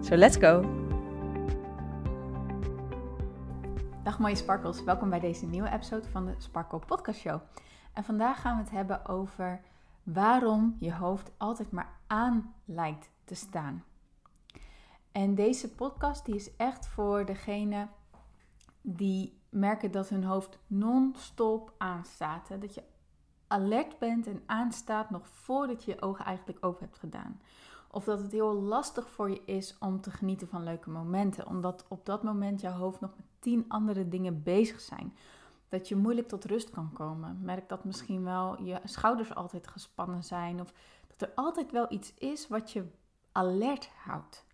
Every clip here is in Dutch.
So let's go! Dag mooie sparkles, welkom bij deze nieuwe episode van de Sparkle Podcast Show. En vandaag gaan we het hebben over waarom je hoofd altijd maar aan lijkt te staan. En deze podcast die is echt voor degene die merken dat hun hoofd non-stop aanstaat. Dat je alert bent en aanstaat nog voordat je je ogen eigenlijk open hebt gedaan. Of dat het heel lastig voor je is om te genieten van leuke momenten. Omdat op dat moment jouw hoofd nog met tien andere dingen bezig zijn. Dat je moeilijk tot rust kan komen. Merk dat misschien wel je schouders altijd gespannen zijn. Of dat er altijd wel iets is wat je alert houdt.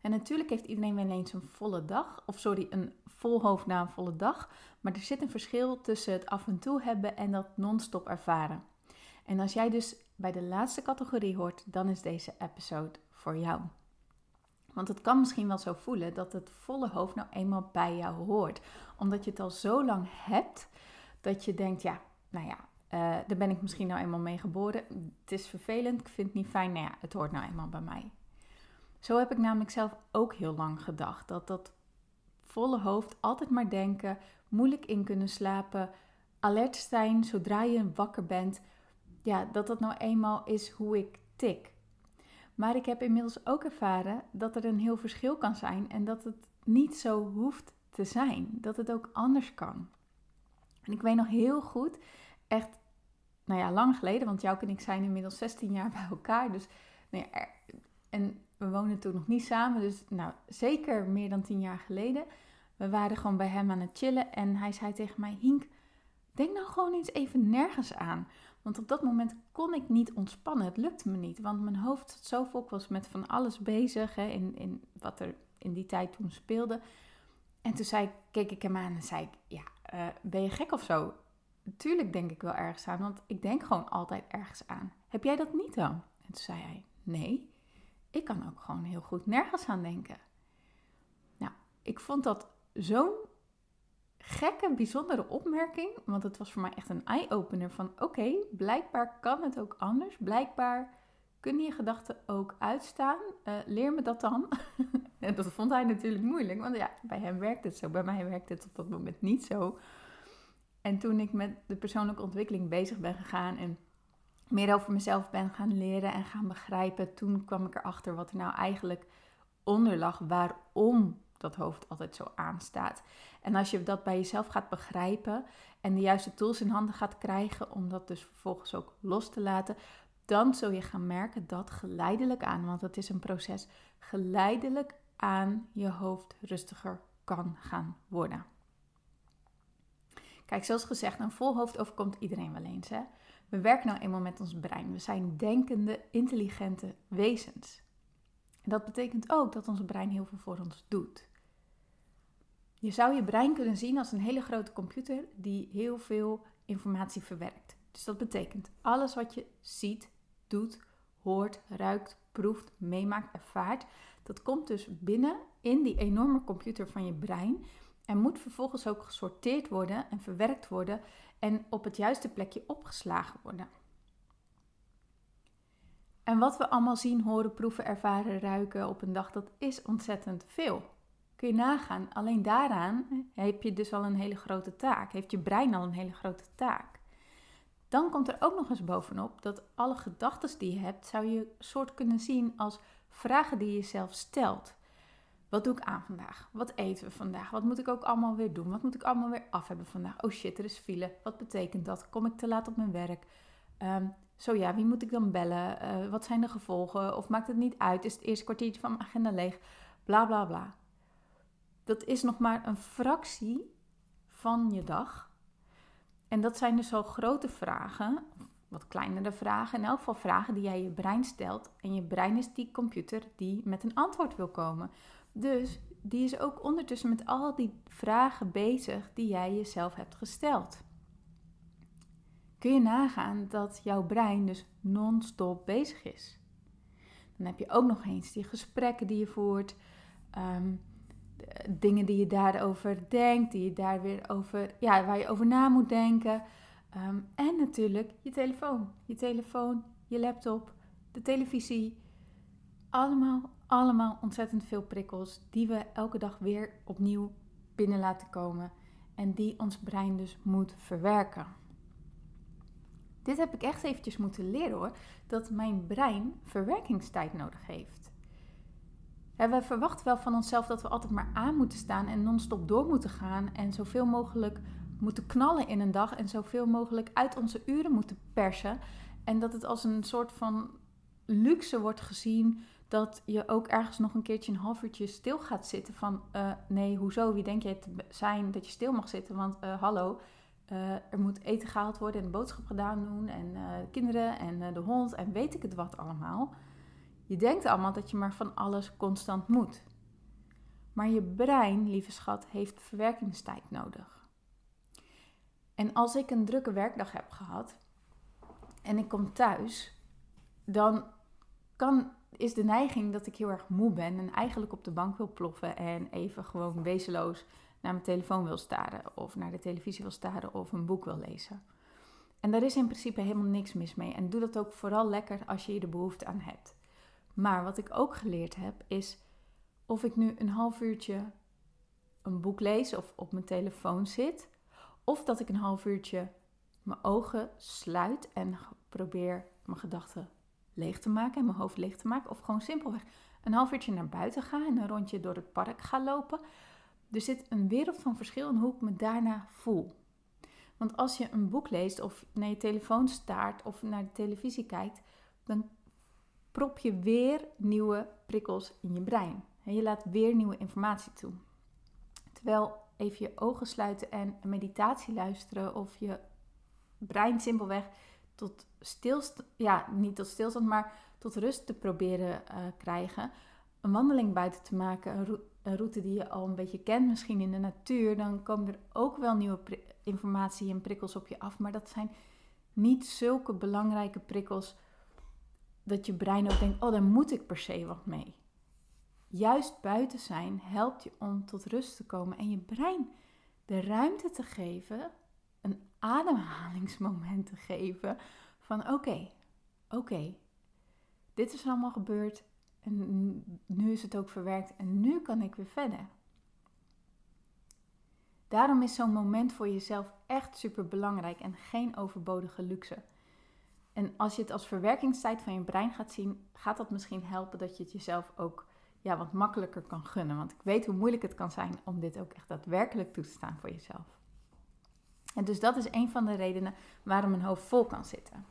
En natuurlijk heeft iedereen wel eens een volle dag. Of sorry, een vol hoofd na een volle dag. Maar er zit een verschil tussen het af en toe hebben en dat non-stop ervaren. En als jij dus bij de laatste categorie hoort, dan is deze episode voor jou. Want het kan misschien wel zo voelen dat het volle hoofd nou eenmaal bij jou hoort. Omdat je het al zo lang hebt dat je denkt, ja, nou ja, uh, daar ben ik misschien nou eenmaal mee geboren. Het is vervelend, ik vind het niet fijn. Nou ja, het hoort nou eenmaal bij mij. Zo heb ik namelijk zelf ook heel lang gedacht. Dat dat volle hoofd altijd maar denken, moeilijk in kunnen slapen, alert zijn zodra je wakker bent, ja, dat dat nou eenmaal is hoe ik tik. Maar ik heb inmiddels ook ervaren dat er een heel verschil kan zijn en dat het niet zo hoeft te zijn. Dat het ook anders kan. En ik weet nog heel goed, echt, nou ja, lang geleden, want jou en ik zijn inmiddels 16 jaar bij elkaar. Dus, nou ja, en we woonden toen nog niet samen, dus nou, zeker meer dan 10 jaar geleden. We waren gewoon bij hem aan het chillen en hij zei tegen mij: Hink, denk nou gewoon eens even nergens aan. Want op dat moment kon ik niet ontspannen. Het lukte me niet. Want mijn hoofd zat zo vol. was met van alles bezig. Hè, in, in wat er in die tijd toen speelde. En toen zei, keek ik hem aan en zei ik: Ja, uh, ben je gek of zo? Tuurlijk denk ik wel ergens aan. Want ik denk gewoon altijd ergens aan. Heb jij dat niet dan? En toen zei hij: Nee, ik kan ook gewoon heel goed nergens aan denken. Nou, ik vond dat zo'n gekke, bijzondere opmerking. Want het was voor mij echt een eye-opener van oké, blijkbaar kan het ook anders. Blijkbaar kunnen je gedachten ook uitstaan. Uh, leer me dat dan. en dat vond hij natuurlijk moeilijk, want ja, bij hem werkt het zo. Bij mij werkt het op dat moment niet zo. En toen ik met de persoonlijke ontwikkeling bezig ben gegaan en meer over mezelf ben gaan leren en gaan begrijpen, toen kwam ik erachter wat er nou eigenlijk onder lag, waarom dat hoofd altijd zo aanstaat. En als je dat bij jezelf gaat begrijpen en de juiste tools in handen gaat krijgen om dat dus vervolgens ook los te laten, dan zul je gaan merken dat geleidelijk aan, want het is een proces, geleidelijk aan je hoofd rustiger kan gaan worden. Kijk, zoals gezegd, een vol hoofd overkomt iedereen wel eens. Hè? We werken nou eenmaal met ons brein. We zijn denkende, intelligente wezens. En dat betekent ook dat ons brein heel veel voor ons doet. Je zou je brein kunnen zien als een hele grote computer die heel veel informatie verwerkt. Dus dat betekent alles wat je ziet, doet, hoort, ruikt, proeft, meemaakt, ervaart, dat komt dus binnen in die enorme computer van je brein en moet vervolgens ook gesorteerd worden en verwerkt worden en op het juiste plekje opgeslagen worden. En wat we allemaal zien, horen, proeven, ervaren, ruiken op een dag, dat is ontzettend veel. Kun je nagaan, alleen daaraan heb je dus al een hele grote taak. Heeft je brein al een hele grote taak. Dan komt er ook nog eens bovenop dat alle gedachten die je hebt, zou je soort kunnen zien als vragen die je jezelf stelt. Wat doe ik aan vandaag? Wat eten we vandaag? Wat moet ik ook allemaal weer doen? Wat moet ik allemaal weer af hebben vandaag? Oh shit, er is file. Wat betekent dat? Kom ik te laat op mijn werk? Um, zo ja, wie moet ik dan bellen? Uh, wat zijn de gevolgen? Of maakt het niet uit? Is het eerste kwartiertje van mijn agenda leeg? Bla bla bla dat is nog maar een fractie van je dag. En dat zijn dus al grote vragen, wat kleinere vragen. In elk geval vragen die jij je brein stelt. En je brein is die computer die met een antwoord wil komen. Dus die is ook ondertussen met al die vragen bezig die jij jezelf hebt gesteld. Kun je nagaan dat jouw brein dus non-stop bezig is? Dan heb je ook nog eens die gesprekken die je voert, ehm, dingen die je daarover denkt, die je daar weer over, ja, waar je over na moet denken. Ehm, en natuurlijk je telefoon. Je telefoon, je laptop, de televisie. Allemaal, allemaal ontzettend veel prikkels die we elke dag weer opnieuw binnen laten komen. En die ons brein dus moet verwerken. Dit heb ik echt eventjes moeten leren hoor. Dat mijn brein verwerkingstijd nodig heeft. we verwachten wel van onszelf dat we altijd maar aan moeten staan en non-stop door moeten gaan. En zoveel mogelijk moeten knallen in een dag en zoveel mogelijk uit onze uren moeten persen. En dat het als een soort van luxe wordt gezien dat je ook ergens nog een keertje een half uurtje stil gaat zitten. Van uh, nee, hoezo? Wie denk je te zijn dat je stil mag zitten? Want uh, hallo, uh, er moet eten gehaald worden en boodschap gedaan doen. En kinderen en de hond en weet ik het wat allemaal. Je denkt allemaal dat je maar van alles constant moet. Maar je brein, lieve schat, heeft verwerkingstijd nodig. En als ik een drukke werkdag heb gehad en ik kom thuis, dan kan, is de neiging dat ik heel erg moe ben en eigenlijk op de bank wil ploffen en even gewoon wezenloos naar mijn telefoon wil staren of naar de televisie wil staren of een boek wil lezen. En daar is in principe helemaal niks mis mee. En doe dat ook vooral lekker als je er behoefte aan hebt. Maar wat ik ook geleerd heb is of ik nu een half uurtje een boek lees of op mijn telefoon zit, of dat ik een half uurtje mijn ogen sluit en probeer mijn gedachten leeg te maken en mijn hoofd leeg te maken. Of gewoon simpelweg een half uurtje naar buiten ga en een rondje door het park ga lopen. Er zit een wereld van verschil in hoe ik me daarna voel. Want als je een boek leest of naar je telefoon staart of naar de televisie kijkt, dan prop je weer nieuwe prikkels in je brein. En je laat weer nieuwe informatie toe. Terwijl even je ogen sluiten en een meditatie luisteren of je brein simpelweg tot stilstand, ja, niet tot stilstand, maar tot rust te proberen uh, krijgen. Een wandeling buiten te maken, een, route die je al een beetje kent, misschien in de natuur, dan komen er ook wel nieuwe informatie en prikkels op je af. Maar dat zijn niet zulke belangrijke prikkels dat je brein ook denkt: oh, daar moet ik per se wat mee. Juist buiten zijn helpt je om tot rust te komen en je brein de ruimte te geven, een ademhalingsmoment te geven van oké, oké, dit is allemaal gebeurd en nu is het ook verwerkt en nu kan ik weer verder. Daarom is zo'n moment voor jezelf echt super belangrijk en geen overbodige luxe. En als je het als verwerkingstijd van je brein gaat zien, gaat dat misschien helpen dat je het jezelf ook ja, wat makkelijker kan gunnen. Want ik weet hoe moeilijk het kan zijn om dit ook echt daadwerkelijk toe te staan voor jezelf. En dus dat is een van de redenen waarom een hoofd vol kan zitten.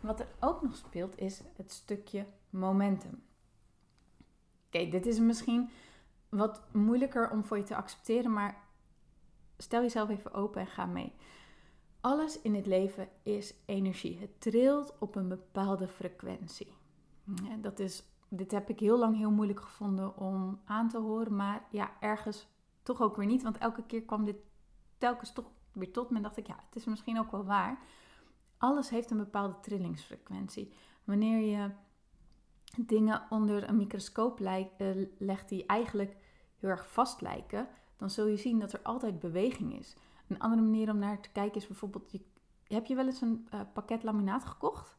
Wat er ook nog speelt is het stukje momentum. Oké, dit is misschien wat moeilijker om voor je te accepteren, maar stel jezelf even open en ga mee. Alles in het leven is energie. Het trilt op een bepaalde frequentie. Dat is dit heb ik heel lang heel moeilijk gevonden om aan te horen. Maar ja, ergens toch ook weer niet. Want elke keer kwam dit telkens toch weer tot me. En dacht ik, ja, het is misschien ook wel waar. Alles heeft een bepaalde trillingsfrequentie. Wanneer je dingen onder een microscoop eh, legt die eigenlijk heel erg vast lijken, dan zul je zien dat er altijd beweging is. Een andere manier om naar te kijken is bijvoorbeeld, je, heb je wel eens een uh, pakket laminaat gekocht?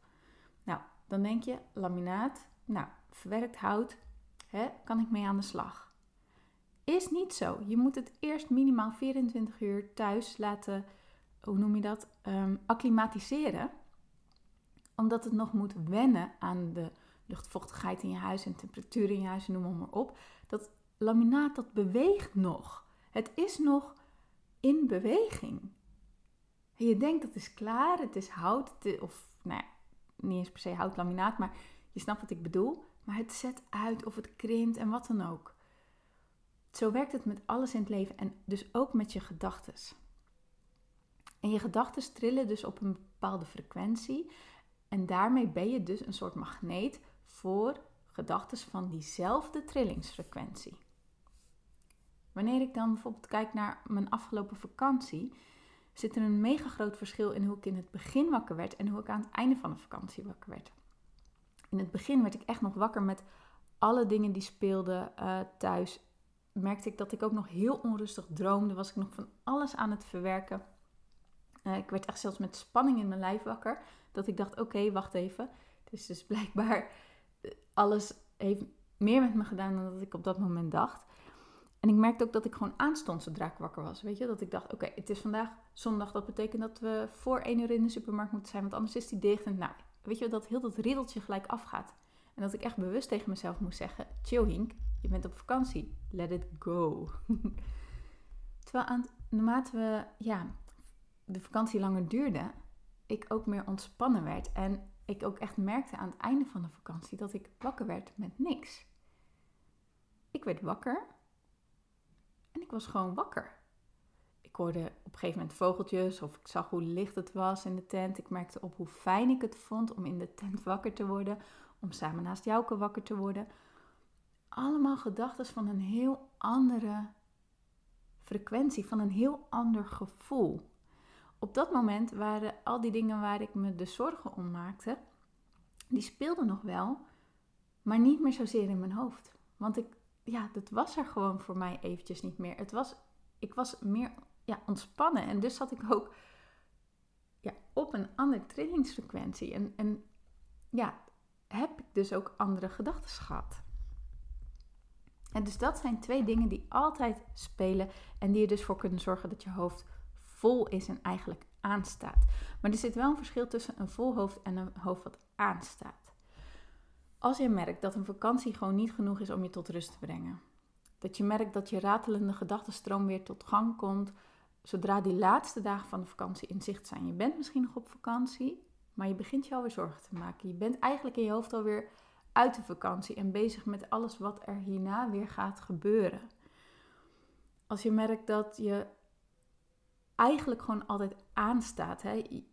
Nou, dan denk je, laminaat, nou, verwerkt hout, hè, kan ik mee aan de slag. Is niet zo. Je moet het eerst minimaal 24 uur thuis laten, hoe noem je dat, um, acclimatiseren. Omdat het nog moet wennen aan de luchtvochtigheid in je huis en temperatuur in je huis, noem maar op. Dat laminaat, dat beweegt nog. Het is nog in beweging. En je denkt dat is klaar, het is hout, of nou ja, niet eens per se houtlaminaat, maar je snapt wat ik bedoel. Maar het zet uit of het krimpt en wat dan ook. Zo werkt het met alles in het leven en dus ook met je gedachten. En je gedachten trillen dus op een bepaalde frequentie. En daarmee ben je dus een soort magneet voor gedachten van diezelfde trillingsfrequentie. Wanneer ik dan bijvoorbeeld kijk naar mijn afgelopen vakantie, zit er een mega groot verschil in hoe ik in het begin wakker werd en hoe ik aan het einde van de vakantie wakker werd. In het begin werd ik echt nog wakker met alle dingen die speelden uh, thuis. Merkte ik dat ik ook nog heel onrustig droomde. Was ik nog van alles aan het verwerken. Uh, ik werd echt zelfs met spanning in mijn lijf wakker. Dat ik dacht: oké, wacht even. Dus, dus blijkbaar alles heeft meer met me gedaan dan dat ik op dat moment dacht. En ik merkte ook dat ik gewoon aanstond zodra ik wakker was. Weet je, dat ik dacht: oké, het is vandaag zondag. Dat betekent dat we voor één uur in de supermarkt moeten zijn, want anders is die dicht. Nou, weet je, dat heel dat riedeltje gelijk afgaat. En dat ik echt bewust tegen mezelf moest zeggen: chill Hink, je bent op vakantie. Let it go. Terwijl aan, naarmate we, ja, de vakantie langer duurde, ik ook meer ontspannen werd. En ik ook echt merkte aan het einde van de vakantie dat ik wakker werd met niks. Ik werd wakker en ik was gewoon wakker. Ik hoorde op een gegeven moment vogeltjes of ik zag hoe licht het was in de tent. Ik merkte op hoe fijn ik het vond om in de tent wakker te worden, om samen naast Jouke wakker te worden. Allemaal gedachten van een heel andere frequentie, van een heel ander gevoel. Op dat moment waren al die dingen waar ik me de zorgen om maakte, die speelden nog wel, maar niet meer zozeer in mijn hoofd. Want ik, ja, dat was er gewoon voor mij eventjes niet meer. Het was, ik was meer ja, ontspannen en dus zat ik ook ja, op een andere trillingsfrequentie. En, en ja, heb ik dus ook andere gedachten gehad. En dus dat zijn twee dingen die altijd spelen en die er dus voor kunnen zorgen dat je hoofd vol is en eigenlijk aanstaat. Maar er zit wel een verschil tussen een vol hoofd en een hoofd wat aanstaat. Als je merkt dat een vakantie gewoon niet genoeg is om je tot rust te brengen, dat je merkt dat je ratelende gedachtenstroom weer tot gang komt zodra die laatste dagen van de vakantie in zicht zijn. Je bent misschien nog op vakantie, maar je begint je alweer zorgen te maken. Je bent eigenlijk in je hoofd alweer uit de vakantie en bezig met alles wat er hierna weer gaat gebeuren. Als je merkt dat je eigenlijk gewoon altijd aanstaat. Hè?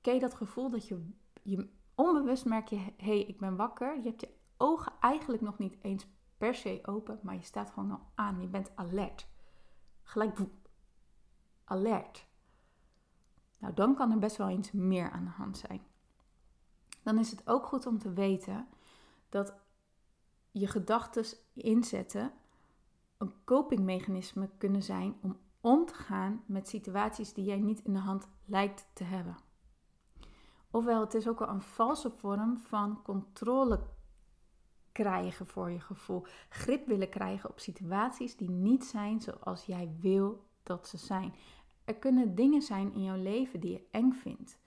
Ken je dat gevoel dat je, je onbewust merk je, hé, hey, ik ben wakker. Je hebt je ogen eigenlijk nog niet eens per se open, maar je staat gewoon al aan. Je bent alert. Gelijk alert. Nou, dan kan er best wel eens meer aan de hand zijn. Dan is het ook goed om te weten dat je gedachten inzetten een copingmechanisme kunnen zijn om om te gaan met situaties die jij niet in de hand lijkt te hebben. Ofwel, het is ook wel een valse vorm van controle krijgen voor je gevoel. Grip willen krijgen op situaties die niet zijn zoals jij wil dat ze zijn. Er kunnen dingen zijn in jouw leven die je eng vindt,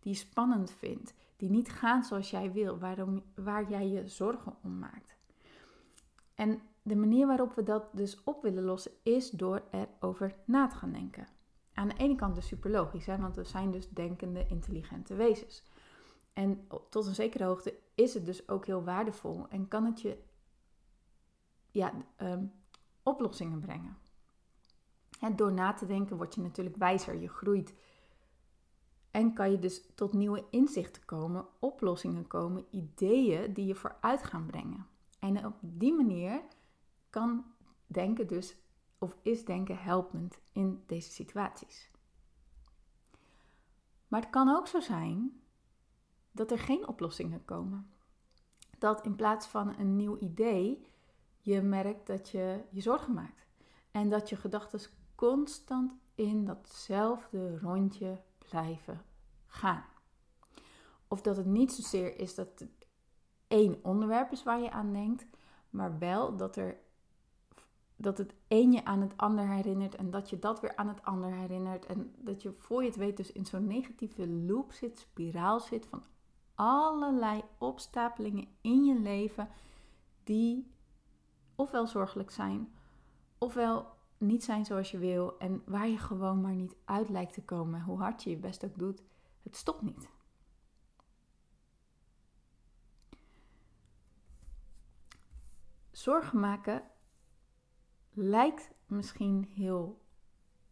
die je spannend vindt, die niet gaan zoals jij wil, waarom, waar jij je zorgen om maakt. En de manier waarop we dat dus op willen lossen is door erover na te gaan denken. Aan de ene kant dus super logisch, hè, want we zijn dus denkende, intelligente wezens. En tot een zekere hoogte is het dus ook heel waardevol en kan het je ja, um, oplossingen brengen. En door na te denken word je natuurlijk wijzer, je groeit. En kan je dus tot nieuwe inzichten komen, oplossingen komen, ideeën die je vooruit gaan brengen. En op die manier kan denken dus, of is denken helpend in deze situaties. Maar het kan ook zo zijn dat er geen oplossingen komen. Dat in plaats van een nieuw idee je merkt dat je je zorgen maakt. En dat je gedachten constant in datzelfde rondje blijven gaan. Of dat het niet zozeer is dat één onderwerp is waar je aan denkt, maar wel dat, er, dat het een je aan het ander herinnert en dat je dat weer aan het ander herinnert. En dat je voor je het weet dus in zo'n negatieve loop zit, spiraal zit van allerlei opstapelingen in je leven die ofwel zorgelijk zijn, ofwel niet zijn zoals je wil en waar je gewoon maar niet uit lijkt te komen, hoe hard je je best ook doet, het stopt niet. Zorgen maken lijkt misschien heel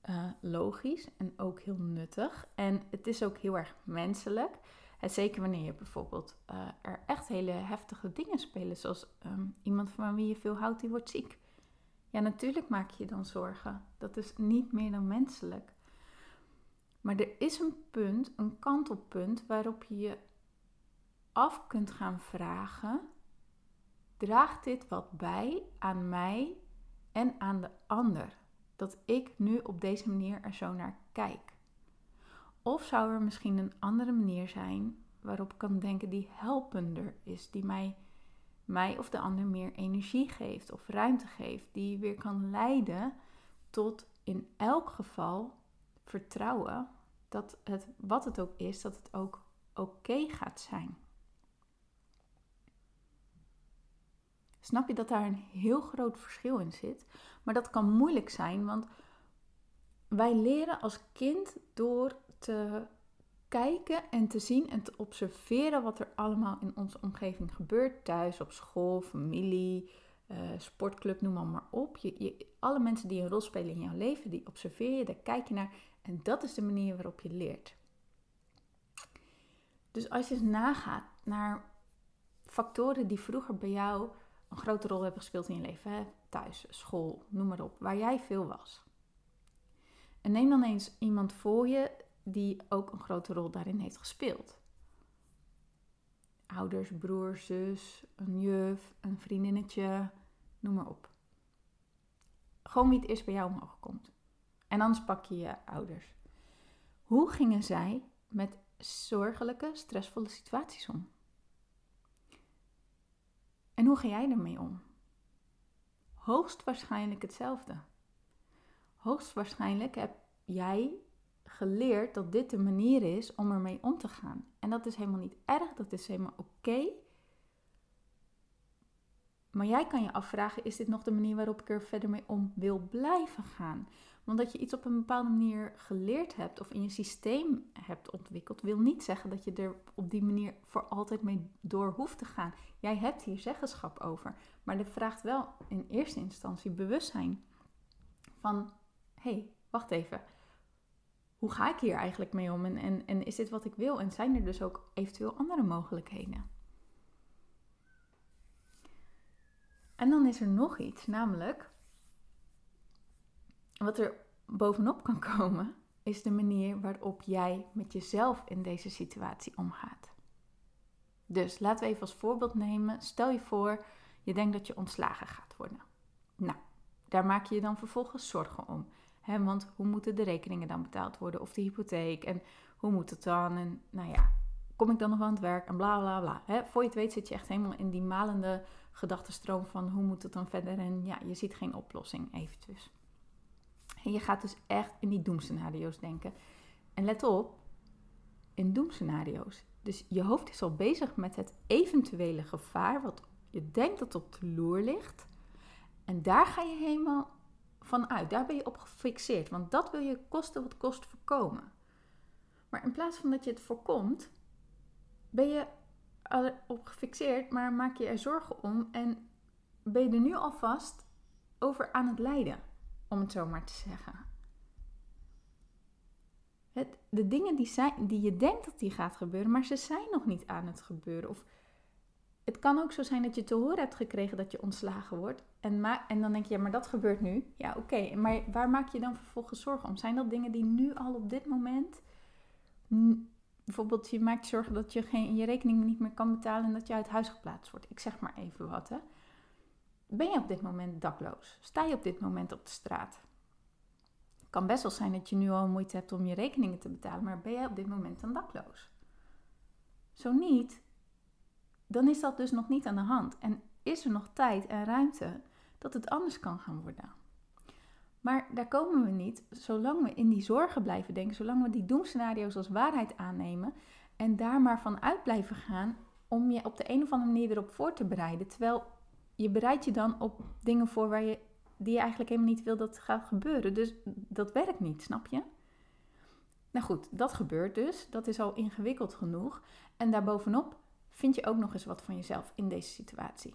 uh, logisch en ook heel nuttig. En het is ook heel erg menselijk. En zeker wanneer je bijvoorbeeld uh, er echt hele heftige dingen spelen, zoals ehm, iemand van wie je veel houdt, die wordt ziek. Ja, natuurlijk maak je dan zorgen. Dat is niet meer dan menselijk. Maar er is een punt, een kantelpunt, waarop je je af kunt gaan vragen: draagt dit wat bij aan mij en aan de ander? Dat ik nu op deze manier er zo naar kijk. Of zou er misschien een andere manier zijn waarop ik kan denken die helpender is, die mij, mij of de ander meer energie geeft of ruimte geeft, die weer kan leiden tot in elk geval vertrouwen dat het, wat het ook is, dat het ook oké gaat zijn. Snap je dat daar een heel groot verschil in zit? Maar dat kan moeilijk zijn, want wij leren als kind door te kijken en te zien en te observeren wat er allemaal in onze omgeving gebeurt. Thuis, op school, familie, uh, sportclub, noem maar, maar op. Je, je, alle mensen die een rol spelen in jouw leven, die observeer je, daar kijk je naar. En dat is de manier waarop je leert. Dus als je eens nagaat naar factoren die vroeger bij jou een grote rol hebben gespeeld in je leven, hè? thuis, school, noem maar op, waar jij veel was. En neem dan eens iemand voor je die ook een grote rol daarin heeft gespeeld. Ouders, broer, zus, een juf, een vriendinnetje, noem maar op. Gewoon wie het eerst bij jou omhoog komt. En anders pak je je ouders. Hoe gingen zij met zorgelijke, stressvolle situaties om? En hoe ga jij ermee om? Hoogstwaarschijnlijk hetzelfde. Hoogstwaarschijnlijk heb jij geleerd dat dit de manier is om ermee om te gaan. En dat is helemaal niet erg, dat is helemaal oké. Maar jij kan je afvragen: is dit nog de manier waarop ik er verder mee om wil blijven gaan? Want dat je iets op een bepaalde manier geleerd hebt of in je systeem hebt ontwikkeld, wil niet zeggen dat je er op die manier voor altijd mee door hoeft te gaan. Jij hebt hier zeggenschap over. Maar dat vraagt wel in eerste instantie bewustzijn van: hé, hey, wacht even hoe ga ik hier eigenlijk mee om? En, en, en is dit wat ik wil? En zijn er dus ook eventueel andere mogelijkheden? En dan is er nog iets, namelijk wat er bovenop kan komen, is de manier waarop jij met jezelf in deze situatie omgaat. Dus laten we even als voorbeeld nemen. Stel je voor, je denkt dat je ontslagen gaat worden. Nou, daar maak je je dan vervolgens zorgen om want hoe moeten de rekeningen dan betaald worden? Of de hypotheek? En hoe moet het dan? En nou ja, kom ik dan nog aan het werk? En bla bla bla. He, voor je het weet zit je echt helemaal in die malende gedachtenstroom van hoe moet het dan verder? En ja, je ziet geen oplossing eventjes. En je gaat dus echt in die doemscenario's denken. En let op, in doemscenario's. Dus je hoofd is al bezig met het eventuele gevaar, wat je denkt dat op de loer ligt. En daar ga je helemaal vanuit. Daar ben je op gefixeerd, want dat wil je kosten wat kost voorkomen. Maar in plaats van dat je het voorkomt, ben je erop gefixeerd, maar maak je er zorgen om en ben je er nu alvast over aan het lijden, om het zo maar te zeggen. Het, de dingen die, zijn, die je denkt dat die gaat gebeuren, maar ze zijn nog niet aan het gebeuren. Of het kan ook zo zijn dat je te horen hebt gekregen dat je ontslagen wordt. En, en dan denk je, ja, maar dat gebeurt nu. Ja, oké. Maar waar maak je dan vervolgens zorgen om? Zijn dat dingen die nu al op dit moment... Bijvoorbeeld, je maakt zorgen dat je geen, je rekening niet meer kan betalen en dat je uit huis geplaatst wordt. Ik zeg maar even wat, hè. Ben je op dit moment dakloos? Sta je op dit moment op de straat? Het kan best wel zijn dat je nu al moeite hebt om je rekeningen te betalen, maar ben jij op dit moment dan dakloos? Zo niet, dan is dat dus nog niet aan de hand. En is er nog tijd en ruimte dat het anders kan gaan worden. Maar daar komen we niet zolang we in die zorgen blijven denken, zolang we die doemscenario's als waarheid aannemen en daar maar van uit blijven gaan om je op de een of andere manier erop voor te bereiden. Terwijl je bereidt je dan op dingen voor waar je, die je eigenlijk helemaal niet wil dat gaat gebeuren. Dus dat werkt niet, snap je? Nou goed, dat gebeurt dus. Dat is al ingewikkeld genoeg. En daarbovenop vind je ook nog eens wat van jezelf in deze situatie.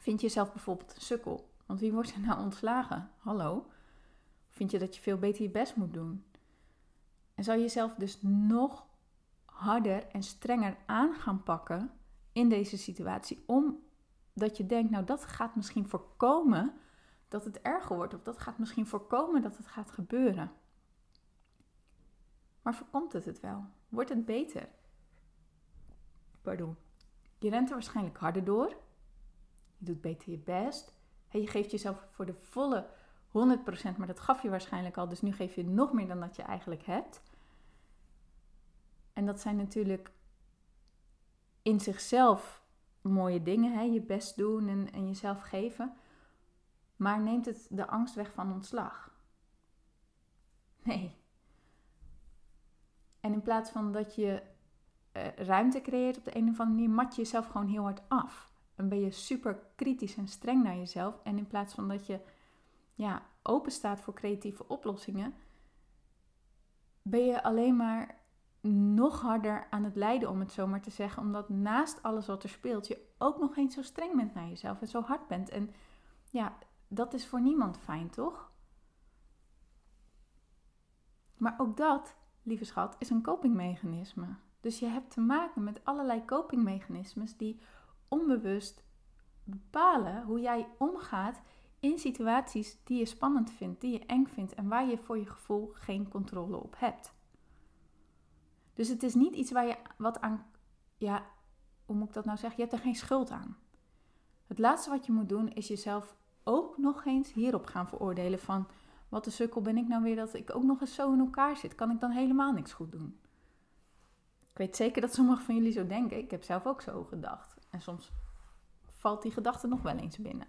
Vind je jezelf bijvoorbeeld een sukkel? Want wie wordt er nou ontslagen? Hallo? Vind je dat je veel beter je best moet doen? En zou je jezelf dus nog harder en strenger aan gaan pakken in deze situatie. Omdat je denkt, nou dat gaat misschien voorkomen dat het erger wordt. Of dat gaat misschien voorkomen dat het gaat gebeuren. Maar voorkomt het het wel? Wordt het beter? Pardon. Je rent er waarschijnlijk harder door. Je doet beter je best. je geeft jezelf voor de volle 100%, maar dat gaf je waarschijnlijk al. Dus nu geef je nog meer dan dat je eigenlijk hebt. En dat zijn natuurlijk in zichzelf mooie dingen. Hè? Je best doen en, en jezelf geven. Maar neemt het de angst weg van ontslag? Nee. En in plaats van dat je uh, ruimte creëert op de een of andere manier, mat je jezelf gewoon heel hard af. En ben je super kritisch en streng naar jezelf. En in plaats van dat je ja, open staat voor creatieve oplossingen, ben je alleen maar nog harder aan het lijden, om het zo maar te zeggen. Omdat naast alles wat er speelt, je ook nog eens zo streng bent naar jezelf en zo hard bent. En ja, dat is voor niemand fijn, toch? Maar ook dat, lieve schat, is een copingmechanisme. Dus je hebt te maken met allerlei copingmechanismes die onbewust bepalen hoe jij omgaat in situaties die je spannend vindt, die je eng vindt en waar je voor je gevoel geen controle op hebt. Dus het is niet iets waar je wat aan, ja, hoe moet ik dat nou zeggen? Je hebt er geen schuld aan. Het laatste wat je moet doen is jezelf ook nog eens hierop gaan veroordelen van wat de sukkel ben ik nou weer dat ik ook nog eens zo in elkaar zit. Kan ik dan helemaal niks goed doen? Ik weet zeker dat sommigen van jullie zo denken. Ik heb zelf ook zo gedacht. En soms valt die gedachte nog wel eens binnen.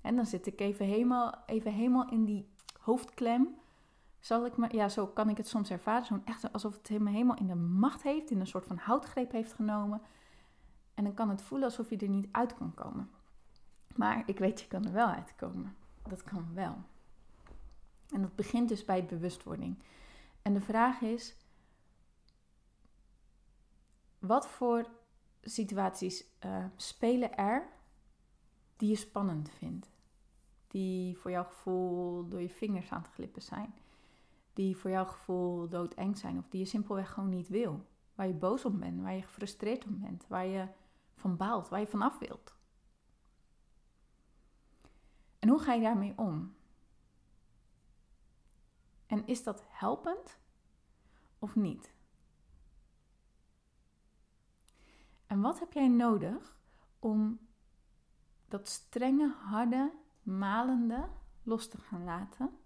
En dan zit ik even helemaal, even helemaal in die hoofdklem. Zal ik me, ja, zo kan ik het soms ervaren. Zo'n echt alsof het me helemaal in de macht heeft, in een soort van houtgreep heeft genomen. En dan kan het voelen alsof je er niet uit kan komen. Maar ik weet, je kan er wel uitkomen. Dat kan wel. En dat begint dus bij bewustwording. En de vraag is: wat voor situaties uh, spelen er die je spannend vindt? Die voor jouw gevoel door je vingers aan het glippen zijn? Die voor jouw gevoel doodeng zijn of die je simpelweg gewoon niet wil? Waar je boos om bent, waar je gefrustreerd om bent, waar je van baalt, waar je vanaf wilt? En hoe ga je daarmee om? En is dat helpend of niet? En wat heb jij nodig om dat strenge, harde, malende los te gaan laten?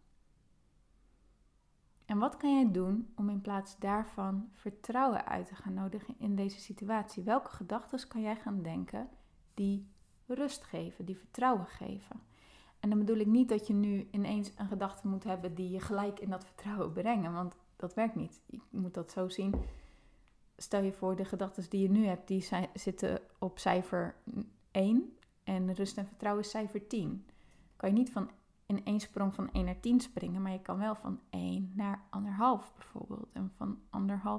En wat kan jij doen om in plaats daarvan vertrouwen uit te gaan nodigen in deze situatie? Welke gedachten kan jij gaan denken die rust geven, die vertrouwen geven? En dan bedoel ik niet dat je nu ineens een gedachte moet hebben die je gelijk in dat vertrouwen brengen, want dat werkt niet. Je moet dat zo zien. Stel je voor, de gedachten die je nu hebt, die zitten op cijfer 1 en rust en vertrouwen is cijfer 10. Kan je niet van in één sprong van 1 naar 10 springen, maar je kan wel van 1 naar 1,5 bijvoorbeeld. En van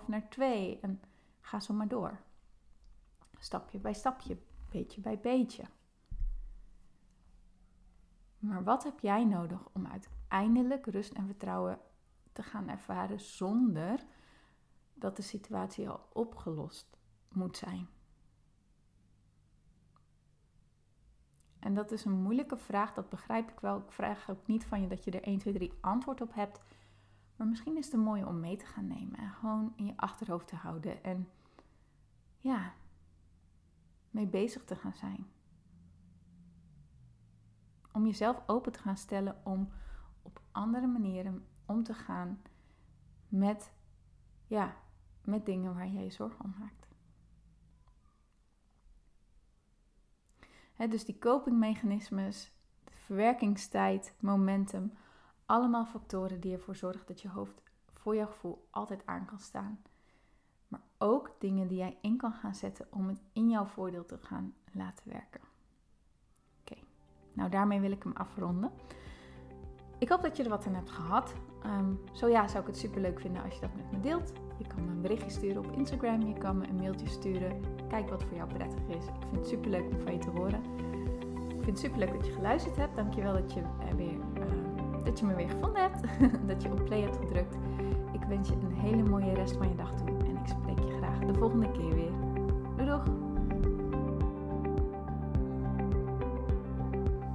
1,5 naar 2 en ga zo maar door. Stapje bij stapje, beetje bij beetje. Maar wat heb jij nodig om uiteindelijk rust en vertrouwen te gaan ervaren zonder dat de situatie al opgelost moet zijn? En dat is een moeilijke vraag, dat begrijp ik wel. Ik vraag ook niet van je dat je er 1, 2, 3 antwoord op hebt. Maar misschien is het een mooie om mee te gaan nemen en gewoon in je achterhoofd te houden. En ja, mee bezig te gaan zijn om jezelf open te gaan stellen om op andere manieren om te gaan met, ja, met dingen waar jij je zorgen om maakt. Dus die copingmechanismes, verwerkingstijd, momentum, allemaal factoren die ervoor zorgen dat je hoofd voor jouw gevoel altijd aan kan staan. Maar ook dingen die jij in kan gaan zetten om het in jouw voordeel te gaan laten werken. Nou, daarmee wil ik hem afronden. Ik hoop dat je er wat aan hebt gehad. Um, zo ja, zou ik het super leuk vinden als je dat met me deelt. Je kan me een berichtje sturen op Instagram, je kan me een mailtje sturen. Kijk wat voor jou prettig is. Ik vind het super leuk om van je te horen. Ik vind het super leuk dat je geluisterd hebt. Dankjewel dat je, uh, weer, uh, dat je me weer gevonden hebt. dat je op play hebt gedrukt. Ik wens je een hele mooie rest van je dag toe en ik spreek je graag de volgende keer weer. Doei doeg!